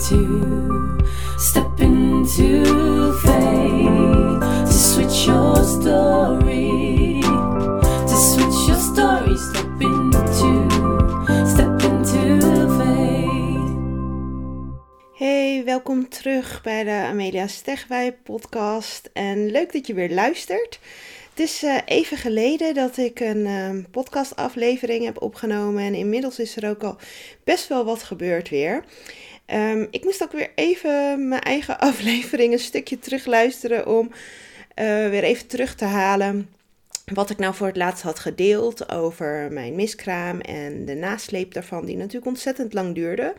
step into faith to switch your story, to switch your story, step into. Hey, welkom terug bij de Amelia Stegwij podcast en leuk dat je weer luistert. Het is eh, even geleden dat ik een ehm, podcastaflevering heb opgenomen en inmiddels is er ook al best wel wat gebeurd weer. Ehm, ik moest ook weer even mijn eigen aflevering een stukje terugluisteren om eh, weer even terug te halen wat ik nou voor het laatst had gedeeld over mijn miskraam en de nasleep daarvan, die natuurlijk ontzettend lang duurde.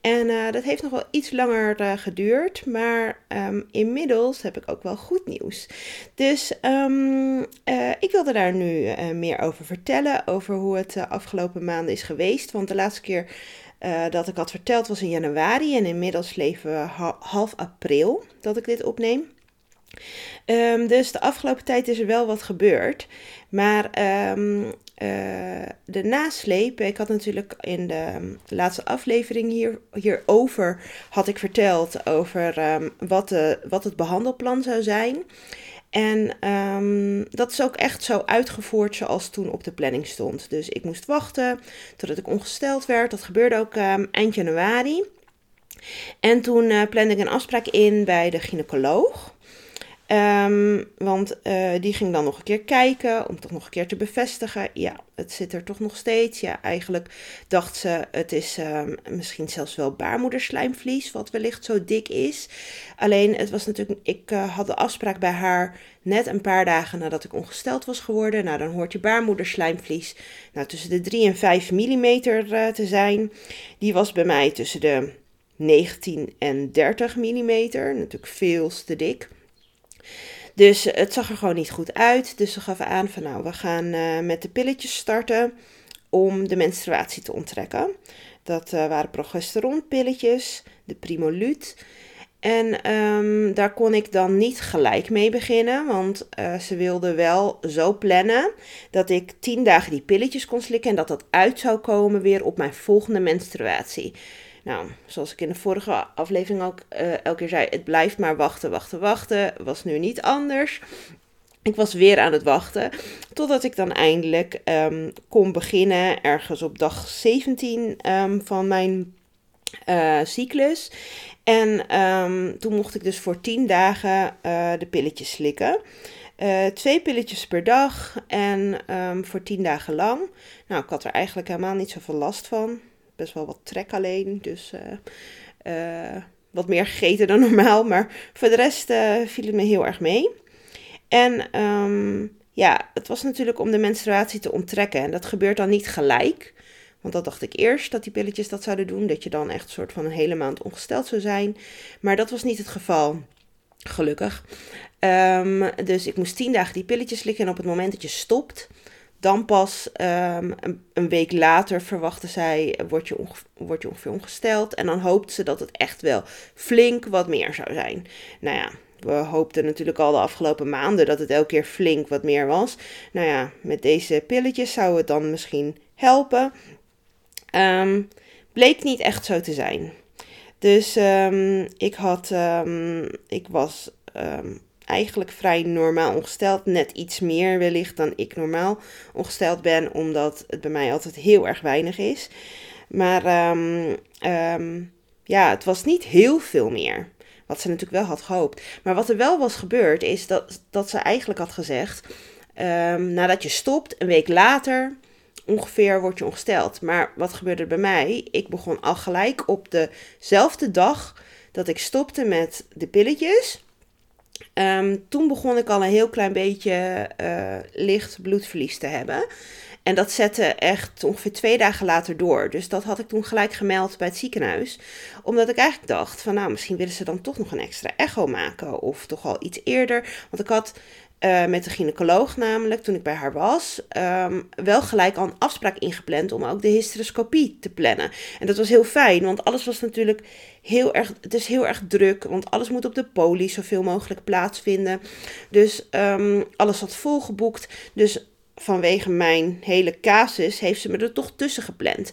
En eh, dat heeft nog wel iets langer eh, geduurd, maar ehm, inmiddels heb ik ook wel goed nieuws. Dus ehm, eh, ik wilde daar nu meer over vertellen, over hoe het de afgelopen maanden is geweest. Want de laatste keer dat ik had verteld was in januari en inmiddels leven we half april dat ik dit opneem. Ehm, dus de afgelopen tijd is er wel wat gebeurd. Maar um, uh, de nasleep, ik had natuurlijk in de laatste aflevering hier, hierover had ik verteld over ehm, wat, de, wat het behandelplan zou zijn. En dat is ook echt zo uitgevoerd zoals toen op de planning stond. Dus ik moest wachten totdat ik ongesteld werd. Dat gebeurde ook eind januari. En toen uh, plande ik een afspraak in bij de gynaecoloog. Um, want uh, die ging dan nog een keer kijken om toch nog een keer te bevestigen. Ja, het zit er toch nog steeds. Ja, eigenlijk dacht ze het is um, misschien zelfs wel baarmoederslijmvlies, wat wellicht zo dik is. Alleen het was natuurlijk, ik uh, had de afspraak bij haar net een paar dagen nadat ik ongesteld was geworden. Nou, dan hoort je baarmoederslijmvlies nou, tussen de 3 en 5 mm uh, te zijn. Die was bij mij tussen de 19 en 30 mm, natuurlijk veel te dik. Dus het zag er gewoon niet goed uit. Dus ze gaven aan van nou, we gaan uh, met de pilletjes starten om de menstruatie te onttrekken. Dat uh, waren progesteronpilletjes, de Primolut. En um, daar kon ik dan niet gelijk mee beginnen, want uh, ze wilden wel zo plannen dat ik tien dagen die pilletjes kon slikken en dat dat uit zou komen weer op mijn volgende menstruatie. Nou, zoals ik in de vorige aflevering ook uh, elke keer zei, het blijft maar wachten, wachten, wachten. Was nu niet anders. Ik was weer aan het wachten, totdat ik dan eindelijk um, kon beginnen, ergens op dag 17 um, ehm, van mijn uh, cyclus. En um, toen mocht ik dus voor 10 dagen uh, de pilletjes slikken. Uh, twee pilletjes per dag en um, voor 10 dagen lang. Nou, ik had er eigenlijk helemaal niet zoveel last van best wel wat trek alleen. Dus wat meer gegeten dan normaal. Maar voor de rest viel het me heel erg mee. En um, ja, het was natuurlijk om de menstruatie te onttrekken. En dat gebeurt dan niet gelijk. Want dat dacht ik eerst dat die pilletjes dat zouden doen. Dat je dan echt een soort van een hele maand ongesteld zou zijn. Maar dat was niet het geval. Gelukkig. Um, dus ik moest tien dagen die pilletjes slikken. En op het moment dat je stopt, dan pas um, een, week later verwachten zij, word je, word je ongeveer ongesteld. En dan hoopt ze dat het echt wel flink wat meer zou zijn. Nou ja, we hoopten natuurlijk al de afgelopen maanden dat het elke keer flink wat meer was. Nou ja, met deze pilletjes zou het dan misschien helpen. Um, bleek niet echt zo te zijn. Dus um, ik had, ik was eigenlijk vrij normaal ongesteld. Net iets meer wellicht dan ik normaal ongesteld ben, omdat het bij mij altijd heel erg weinig is. Maar ja, het was niet heel veel meer. Wat ze natuurlijk wel had gehoopt. Maar wat er wel was gebeurd, is dat, dat ze eigenlijk had gezegd: nadat je stopt, een week later ongeveer word je ongesteld. Maar wat gebeurde bij mij? Ik begon al gelijk op dezelfde dag dat ik stopte met de pilletjes Um, toen begon ik al een heel klein beetje uh, licht bloedverlies te hebben. En dat zette echt ongeveer twee dagen later door. Dus dat had ik toen gelijk gemeld bij het ziekenhuis. Omdat ik eigenlijk dacht van nou, misschien willen ze dan toch nog een extra echo maken. Of toch al iets eerder. Want ik had uh, met de gynaecoloog namelijk, toen ik bij haar was, um, wel gelijk al een afspraak ingepland om ook de hysteroscopie te plannen. En dat was heel fijn, want alles was natuurlijk heel erg, het is heel erg druk, want alles moet op de poli zoveel mogelijk plaatsvinden. Dus um, alles zat volgeboekt. Dus vanwege mijn hele casus heeft ze me er toch tussen gepland.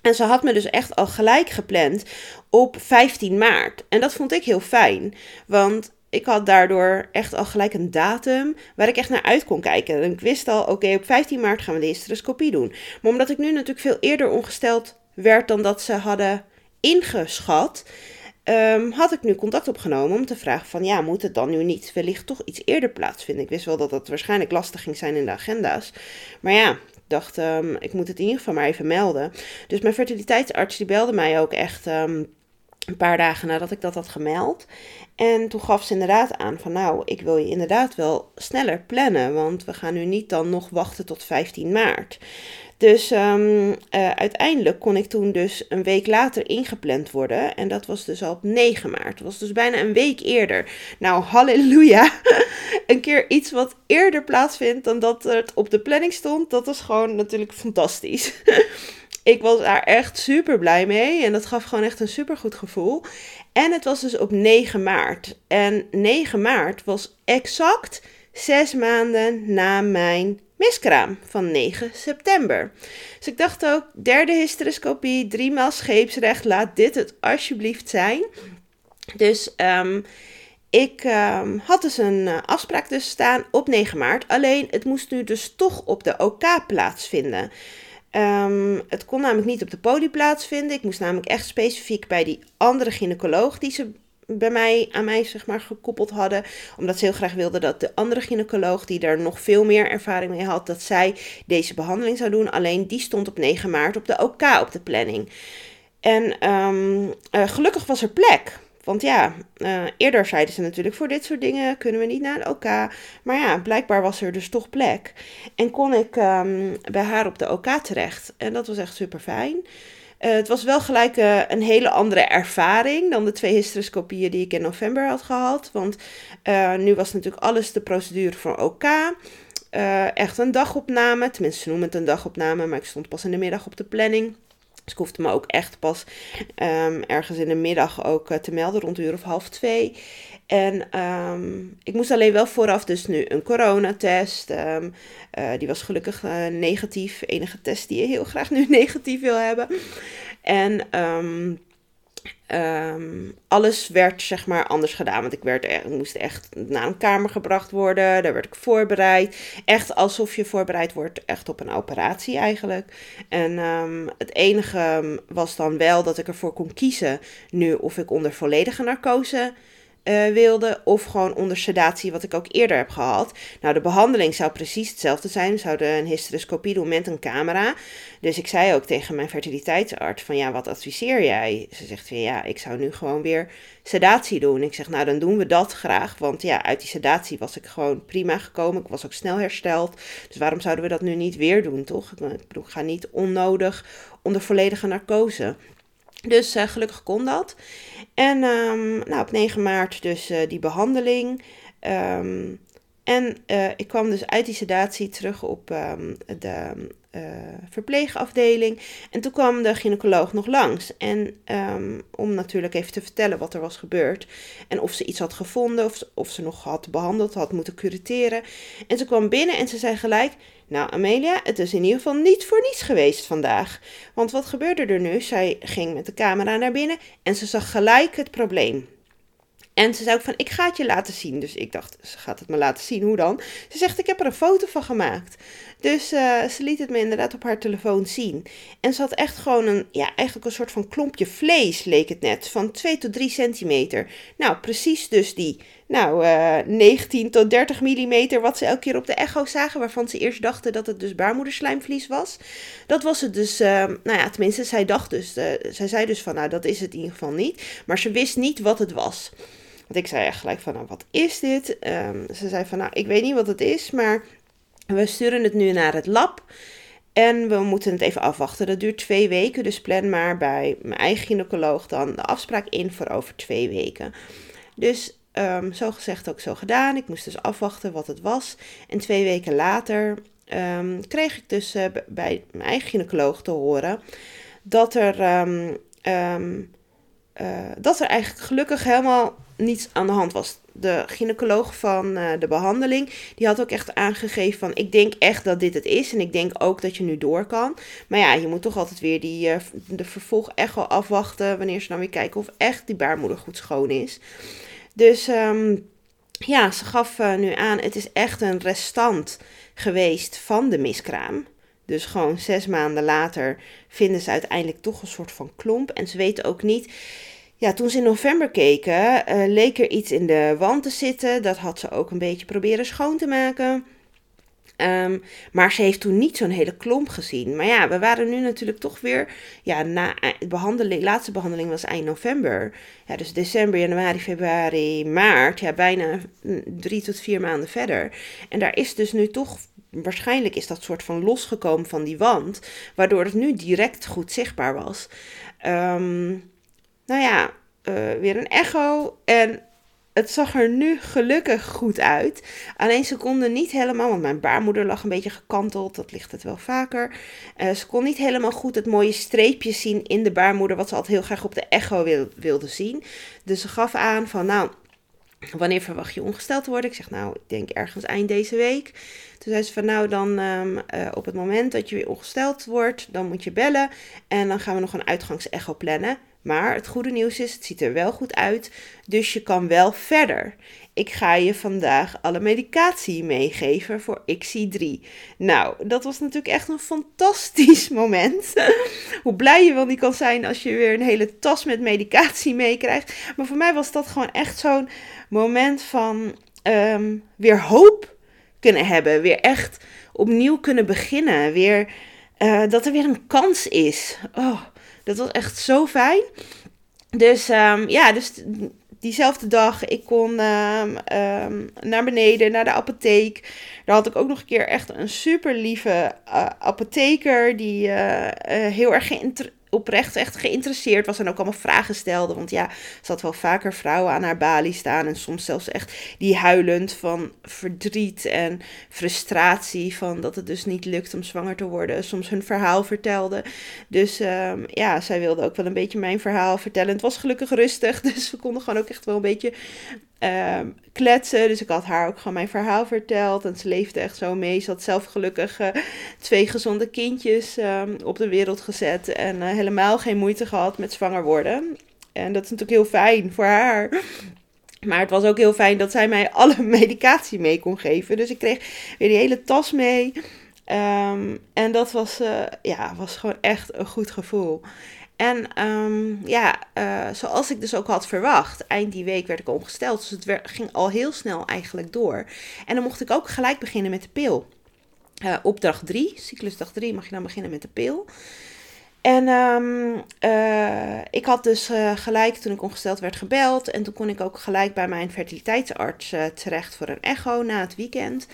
En ze had me dus echt al gelijk gepland op 15 maart. En dat vond ik heel fijn. Want ik had daardoor echt al gelijk een datum waar ik echt naar uit kon kijken. En ik wist al, oké, op 15 maart gaan we de hysteroscopie doen. Maar omdat ik nu natuurlijk veel eerder ongesteld werd dan dat ze hadden ingeschat, ehm, had ik nu contact opgenomen om te vragen van, ja, moet het dan nu niet wellicht toch iets eerder plaatsvinden? Ik wist wel dat dat waarschijnlijk lastig ging zijn in de agenda's. Maar ja, dacht, ehm, ik moet het in ieder geval maar even melden. Dus mijn fertiliteitsarts die belde mij ook echt... Ehm, een paar dagen nadat ik dat had gemeld. En toen gaf ze inderdaad aan van nou, ik wil je inderdaad wel sneller plannen, want we gaan nu niet dan nog wachten tot 15 maart. Dus um, uh, uiteindelijk kon ik toen dus een week later ingepland worden. En dat was dus al op 9 maart. Dat was dus bijna een week eerder. Nou, halleluja. een keer iets wat eerder plaatsvindt dan dat het op de planning stond. Dat was gewoon natuurlijk fantastisch. ik was daar echt super blij mee. En dat gaf gewoon echt een super goed gevoel. En het was dus op 9 maart. En 9 maart was exact zes maanden na mijn miskraam van 9 september. Dus ik dacht ook, derde hysteroscopie, driemaal scheepsrecht, laat dit het alsjeblieft zijn. Dus um, ik um, had dus een uh, afspraak dus staan op 9 maart. Alleen het moest nu dus toch op de OK plaatsvinden. Um, het kon namelijk niet op de poli plaatsvinden. Ik moest namelijk echt specifiek bij die andere gynaecoloog die ze bij mij, aan mij zeg maar, gekoppeld hadden. Omdat ze heel graag wilden dat de andere gynaecoloog, die daar nog veel meer ervaring mee had, dat zij deze behandeling zou doen. Alleen die stond op 9 maart op de OK op de planning. En um, uh, gelukkig was er plek. Want ja, uh, eerder zeiden ze natuurlijk voor dit soort dingen kunnen we niet naar de OK. Maar ja, blijkbaar was er dus toch plek. En kon ik um, bij haar op de OK terecht. En dat was echt super fijn. Uh, het was wel gelijk uh, een hele andere ervaring dan de twee hysteroscopieën die ik in november had gehad. Want nu was natuurlijk alles de procedure voor OK. echt een dagopname. Tenminste, ze noemen het een dagopname, maar ik stond pas in de middag op de planning. Dus ik hoefde me ook echt pas um, ergens in de middag ook uh, te melden, rond uur of half twee. En um, ik moest alleen wel vooraf dus nu een coronatest. Um, die was gelukkig uh, negatief. Enige test die je heel graag nu negatief wil hebben. En Um, alles werd zeg maar anders gedaan. Want ik, werd, moest echt naar een kamer gebracht worden. Daar werd ik voorbereid. Echt alsof je voorbereid wordt echt op een operatie eigenlijk. En um, het enige was dan wel dat ik ervoor kon kiezen nu of ik onder volledige narcose uh, wilde. Of gewoon onder sedatie, wat ik ook eerder heb gehad. Nou, de behandeling zou precies hetzelfde zijn. We zouden een hysteroscopie doen met een camera. Dus ik zei ook tegen mijn fertiliteitsarts van ja, wat adviseer jij? Ze zegt van ja, ik zou nu gewoon weer sedatie doen. Ik zeg nou, dan doen we dat graag. Want ja, uit die sedatie was ik gewoon prima gekomen. Ik was ook snel hersteld. Dus waarom zouden we dat nu niet weer doen, toch? Ik bedoel, ga niet onnodig onder volledige narcose. Dus uh, gelukkig kon dat. En um, nou, op 9 maart dus uh, die behandeling. Um, en uh, ik kwam dus uit die sedatie terug op um, de verpleegafdeling. En toen kwam de gynaecoloog nog langs. En om natuurlijk even te vertellen wat er was gebeurd. En of ze iets had gevonden, of, of ze nog had behandeld, had moeten curateren. En ze kwam binnen en ze zei gelijk... Nou, Amelia, het is in ieder geval niet voor niets geweest vandaag. Want wat gebeurde er nu? Zij ging met de camera naar binnen en ze zag gelijk het probleem. En ze zei ook van, ik ga het je laten zien. Dus ik dacht, ze gaat het me laten zien, hoe dan? Ze zegt, ik heb er een foto van gemaakt. Dus uh, ze liet het me inderdaad op haar telefoon zien. En ze had echt gewoon een, ja, eigenlijk een soort van klompje vlees, leek het net. Van 2 tot 3 centimeter. Nou, precies dus die, nou, uh, eh, 19 tot 30 millimeter, wat ze elke keer op de echo zagen. Waarvan ze eerst dachten dat het dus baarmoederslijmvlies was. Dat was het dus, uh, nou ja, tenminste, zij dacht dus, zij zei dus van, nou, dat is het in ieder geval niet. Maar ze wist niet wat het was. Want ik zei echt gelijk van, nou, wat is dit? Um, ze zei van, nou, ik weet niet wat het is, maar we sturen het nu naar het lab. En we moeten het even afwachten. Dat duurt twee weken, dus plan maar bij mijn eigen gynaecoloog dan de afspraak in voor over twee weken. Dus um, zo gezegd ook zo gedaan. Ik moest dus afwachten wat het was. En twee weken later um, kreeg ik dus uh, bij mijn eigen gynaecoloog te horen dat er, um, uh, dat er eigenlijk gelukkig helemaal niets aan de hand was. De gynaecoloog van uh, de behandeling, die had ook echt aangegeven van, ik denk echt dat dit het is. En ik denk ook dat je nu door kan. Maar ja, je moet toch altijd weer die, de vervolg echo afwachten, wanneer ze dan weer kijken of echt die baarmoeder goed schoon is. Dus um, ja, ze gaf uh, nu aan, het is echt een restant geweest van de miskraam. Dus gewoon zes maanden later vinden ze uiteindelijk toch een soort van klomp. En ze weten ook niet. Ja, toen ze in november keken, uh, leek er iets in de wand te zitten. Dat had ze ook een beetje proberen schoon te maken. Um, maar ze heeft toen niet zo'n hele klomp gezien. Maar ja, we waren nu natuurlijk toch weer. Ja, na de behandeling, laatste behandeling was eind november. Ja, dus december, januari, februari, maart. Ja, bijna drie tot vier maanden verder. En daar is dus nu toch. Waarschijnlijk is dat soort van losgekomen van die wand. Waardoor het nu direct goed zichtbaar was. Um, nou ja, uh, weer een echo. En het zag er nu gelukkig goed uit. Alleen ze konden niet helemaal, want mijn baarmoeder lag een beetje gekanteld. Dat ligt het wel vaker. Uh, ze kon niet helemaal goed het mooie streepje zien in de baarmoeder. Wat ze altijd heel graag op de echo wil, wilde zien. Dus ze gaf aan van nou, wanneer verwacht je ongesteld te worden? Ik zeg nou, ik denk ergens eind deze week. Toen zei ze van nou, dan um, uh, op het moment dat je weer ongesteld wordt, dan moet je bellen. En dan gaan we nog een uitgangsecho plannen. Maar het goede nieuws is, het ziet er wel goed uit, dus je kan wel verder. Ik ga je vandaag alle medicatie meegeven voor XC3. Nou, dat was natuurlijk echt een fantastisch moment. Hoe blij je wel niet kan zijn als je weer een hele tas met medicatie meekrijgt. Maar voor mij was dat gewoon echt zo'n moment van um, weer hoop kunnen hebben. Weer echt opnieuw kunnen beginnen. Weer, uh, dat er weer een kans is. Oh, dat was echt zo fijn. Dus um, ja, dus diezelfde dag, ik kon um, um, naar beneden, naar de apotheek. Daar had ik ook nog een keer echt een super lieve uh, apotheker die uh, uh, heel erg oprecht echt geïnteresseerd was en ook allemaal vragen stelde. Want ja, ze had wel vaker vrouwen aan haar balie staan en soms zelfs echt die huilend van verdriet en frustratie van dat het dus niet lukt om zwanger te worden. Soms hun verhaal vertelde. Dus um, ja, zij wilde ook wel een beetje mijn verhaal vertellen. Het was gelukkig rustig, dus we konden gewoon ook echt wel een beetje um, kletsen. Dus ik had haar ook gewoon mijn verhaal verteld. En ze leefde echt zo mee. Ze had zelf gelukkig twee gezonde kindjes um, op de wereld gezet. En uh, helemaal geen moeite gehad met zwanger worden. En dat is natuurlijk heel fijn voor haar. Maar het was ook heel fijn dat zij mij alle medicatie mee kon geven. Dus ik kreeg weer die hele tas mee. Um, en dat was, uh, ja, was gewoon echt een goed gevoel. En um, ja, uh, zoals ik dus ook had verwacht, eind die week werd ik ongesteld. Dus het ging al heel snel eigenlijk door. En dan mocht ik ook gelijk beginnen met de pil. Uh, op dag 3, cyclusdag 3, mag je dan beginnen met de pil. En um, uh, ik had dus gelijk toen ik ongesteld werd gebeld. En toen kon ik ook gelijk bij mijn fertiliteitsarts terecht voor een echo na het weekend.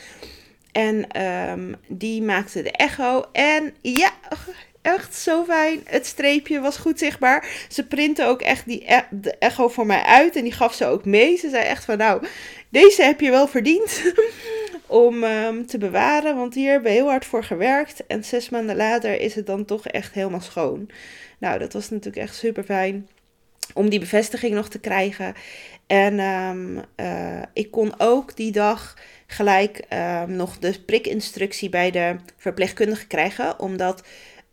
En um, die maakte de echo. En ja, echt zo fijn. Het streepje was goed zichtbaar. Ze printte ook echt die e de echo voor mij uit en die gaf ze ook mee. Ze zei echt van nou, deze heb je wel verdiend om um, te bewaren, want hier hebben we heel hard voor gewerkt. En zes maanden later is het dan toch echt helemaal schoon. Nou, dat was natuurlijk echt super fijn om die bevestiging nog te krijgen. En um, uh, ik kon ook die dag gelijk um, nog de prikinstructuur bij de verpleegkundige krijgen, omdat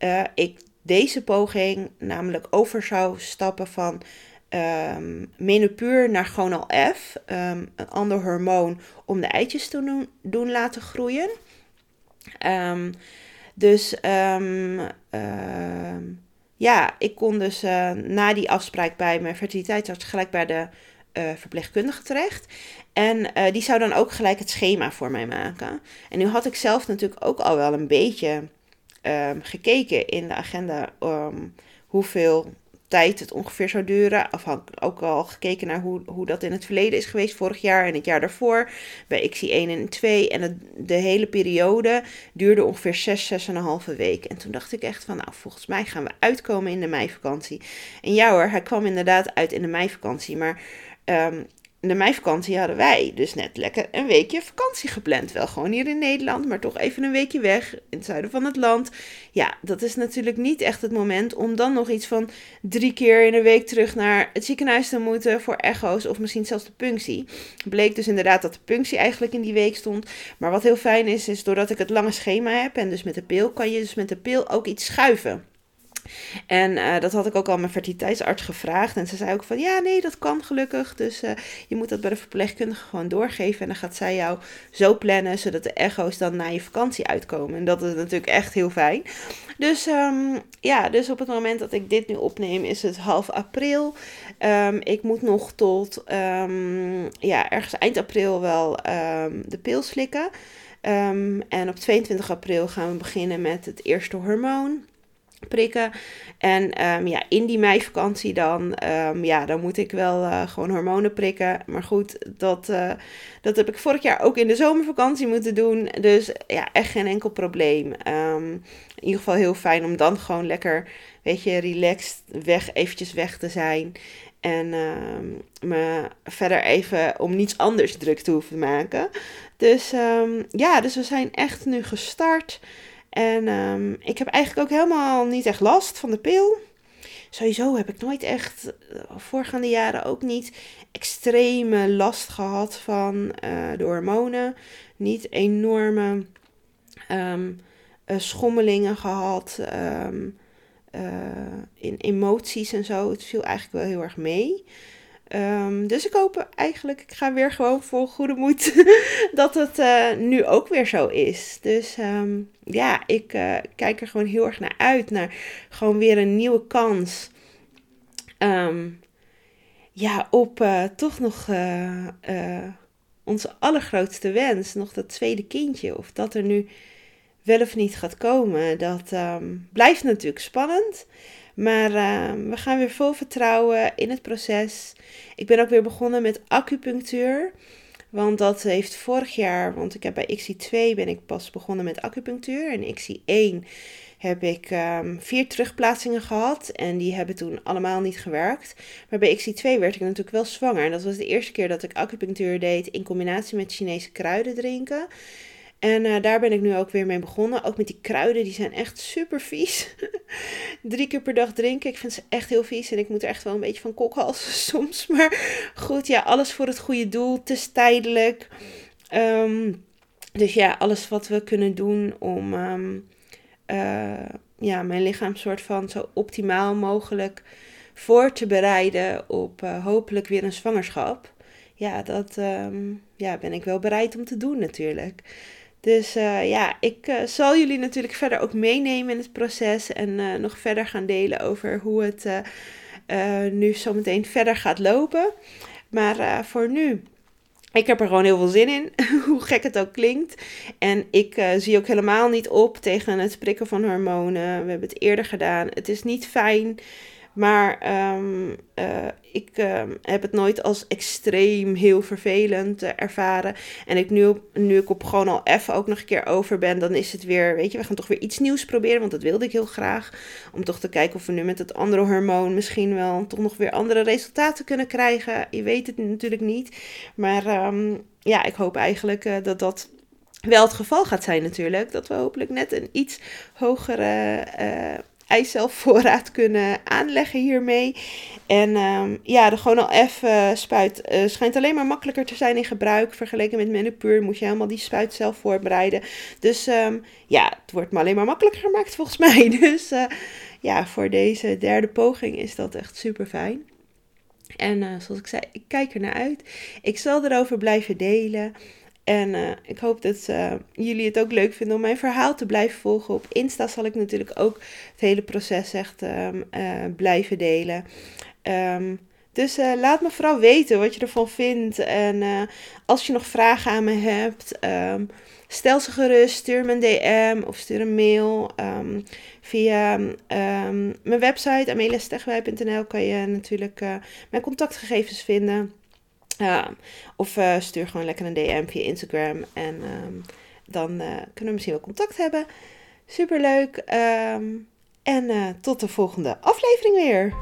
uh, ik deze poging namelijk over zou stappen van um, menopuur naar gonal F, um, een ander hormoon, om de eitjes te doen, doen laten groeien. Um, dus ja, ik kon dus uh, na die afspraak bij mijn fertiliteitsarts gelijk bij de uh, verpleegkundige terecht. En die zou dan ook gelijk het schema voor mij maken. En nu had ik zelf natuurlijk ook al wel een beetje um, gekeken in de agenda um, hoeveel tijd het ongeveer zou duren. Afhankelijk ook al gekeken naar hoe, hoe dat in het verleden is geweest, vorig jaar en het jaar daarvoor. Bij XI 1 en 2. En de hele periode duurde ongeveer 6, 6,5 week. En toen dacht ik echt van, nou, volgens mij gaan we uitkomen in de meivakantie. En ja hoor, hij kwam inderdaad uit in de meivakantie. Maar um, de meivakantie hadden wij dus net lekker een weekje vakantie gepland. Wel gewoon hier in Nederland, maar toch even een weekje weg in het zuiden van het land. Ja, dat is natuurlijk niet echt het moment om dan nog iets van drie keer in een week terug naar het ziekenhuis te moeten voor echo's of misschien zelfs de punctie. Bleek dus inderdaad dat de punctie eigenlijk in die week stond. Maar wat heel fijn is, is doordat ik het lange schema heb en dus met de pil, kan je dus met de pil ook iets schuiven. En uh, dat had ik ook al mijn fertiliteitsarts gevraagd. En ze zei ook van ja, nee, dat kan gelukkig. Dus uh, je moet dat bij de verpleegkundige gewoon doorgeven. En dan gaat zij jou zo plannen, zodat de echo's dan na je vakantie uitkomen. En dat is natuurlijk echt heel fijn. Dus um, ja, dus op het moment dat ik dit nu opneem, is het half april. Um, ik moet nog tot um, ja, ergens eind april wel de pil slikken. en op 22 april gaan we beginnen met het eerste hormoon prikken. En um, ja, in die meivakantie dan, um, ja, dan moet ik wel uh, gewoon hormonen prikken. Maar goed, dat, uh, dat heb ik vorig jaar ook in de zomervakantie moeten doen. Dus ja, echt geen enkel probleem. Um, in ieder geval heel fijn om dan gewoon lekker, weet je, relaxed weg, eventjes weg te zijn. En me verder even om niets anders druk te hoeven maken. Dus ja, dus we zijn echt nu gestart. En um, ik heb eigenlijk ook helemaal niet echt last van de pil. Sowieso heb ik nooit echt, uh, voorgaande jaren ook niet, extreme last gehad van uh, de hormonen. Niet enorme um, uh, schommelingen gehad um, in emoties en zo. Het viel eigenlijk wel heel erg mee. Um, dus ik hoop eigenlijk, ik ga weer gewoon vol goede moed dat het uh, nu ook weer zo is. Dus um, ja, ik uh, kijk er gewoon heel erg naar uit. Naar gewoon weer een nieuwe kans. Um, ja, op uh, toch nog onze allergrootste wens. Nog dat tweede kindje. Of dat er nu wel of niet gaat komen. Dat blijft natuurlijk spannend. Maar uh, we gaan weer vol vertrouwen in het proces. Ik ben ook weer begonnen met acupunctuur. Want dat heeft vorig jaar, want ik heb bij XI2 ben ik pas begonnen met acupunctuur. En XI1 heb ik um, vier terugplaatsingen gehad. En die hebben toen allemaal niet gewerkt. Maar bij XI2 werd ik natuurlijk wel zwanger. En dat was de eerste keer dat ik acupunctuur deed in combinatie met Chinese kruiden drinken. En uh, daar ben ik nu ook weer mee begonnen. Ook met die kruiden, die zijn echt super vies. Drie keer per dag drinken, ik vind ze echt heel vies. En ik moet er echt wel een beetje van kokhalsen soms. Maar goed, ja, alles voor het goede doel. Het is tijdelijk. Um, dus ja, alles wat we kunnen doen om um, uh, ja, mijn lichaam soort van zo optimaal mogelijk voor te bereiden op uh, hopelijk weer een zwangerschap. Ja, dat um, ja, ben ik wel bereid om te doen natuurlijk. Dus uh, ja, ik uh, zal jullie natuurlijk verder ook meenemen in het proces en uh, nog verder gaan delen over hoe het nu zometeen verder gaat lopen. Maar voor nu, ik heb er gewoon heel veel zin in, hoe gek het ook klinkt. En ik zie ook helemaal niet op tegen het prikken van hormonen. We hebben het eerder gedaan. Het is niet fijn. Maar um, uh, ik um, heb het nooit als extreem heel vervelend uh, ervaren. En ik nu, nu ik op gewoon al even ook nog een keer over ben, dan is het weer, weet je, we gaan toch weer iets nieuws proberen. Want dat wilde ik heel graag. Om toch te kijken of we nu met het andere hormoon misschien wel toch nog weer andere resultaten kunnen krijgen. Je weet het natuurlijk niet. Maar um, ja, ik hoop eigenlijk uh, dat dat wel het geval gaat zijn natuurlijk. Dat we hopelijk net een iets hogere eicelvoorraad kunnen aanleggen hiermee. En um, ja, de gewoon al even spuit uh, schijnt alleen maar makkelijker te zijn in gebruik. Vergeleken met Menopur moet je helemaal die spuit zelf voorbereiden. Dus um, ja, het wordt me alleen maar makkelijker gemaakt volgens mij. Dus uh, ja, voor deze derde poging is dat echt super fijn. En uh, zoals ik zei, ik kijk er naar uit. Ik zal erover blijven delen. En uh, ik hoop dat uh, jullie het ook leuk vinden om mijn verhaal te blijven volgen. Op Insta zal ik natuurlijk ook het hele proces echt um, uh, blijven delen. Um, dus laat me vooral weten wat je ervan vindt. En als je nog vragen aan me hebt, um, stel ze gerust. Stuur me een DM of stuur een mail. via mijn website ameliastegwij.nl kan je natuurlijk mijn contactgegevens vinden. Uh, of eh, stuur gewoon lekker een DM via Instagram. En ehm, dan eh, kunnen we misschien wel contact hebben. Superleuk. Um, en eh, tot de volgende aflevering weer.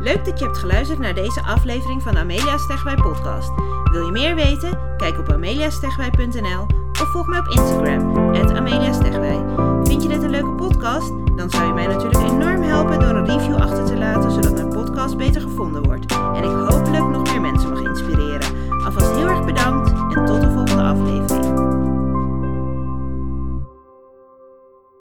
Leuk dat je hebt geluisterd naar deze aflevering van de Amelia Stegwij podcast. Wil je meer weten? Kijk op ameliastegwij.nl of volg mij op Instagram, ameliastegwij. Vind je dit een leuke podcast? Dan zou je mij natuurlijk enorm helpen door een review achter te laten, zodat mijn podcast beter gevonden wordt. En ik hoop Heel erg bedankt en tot de volgende aflevering.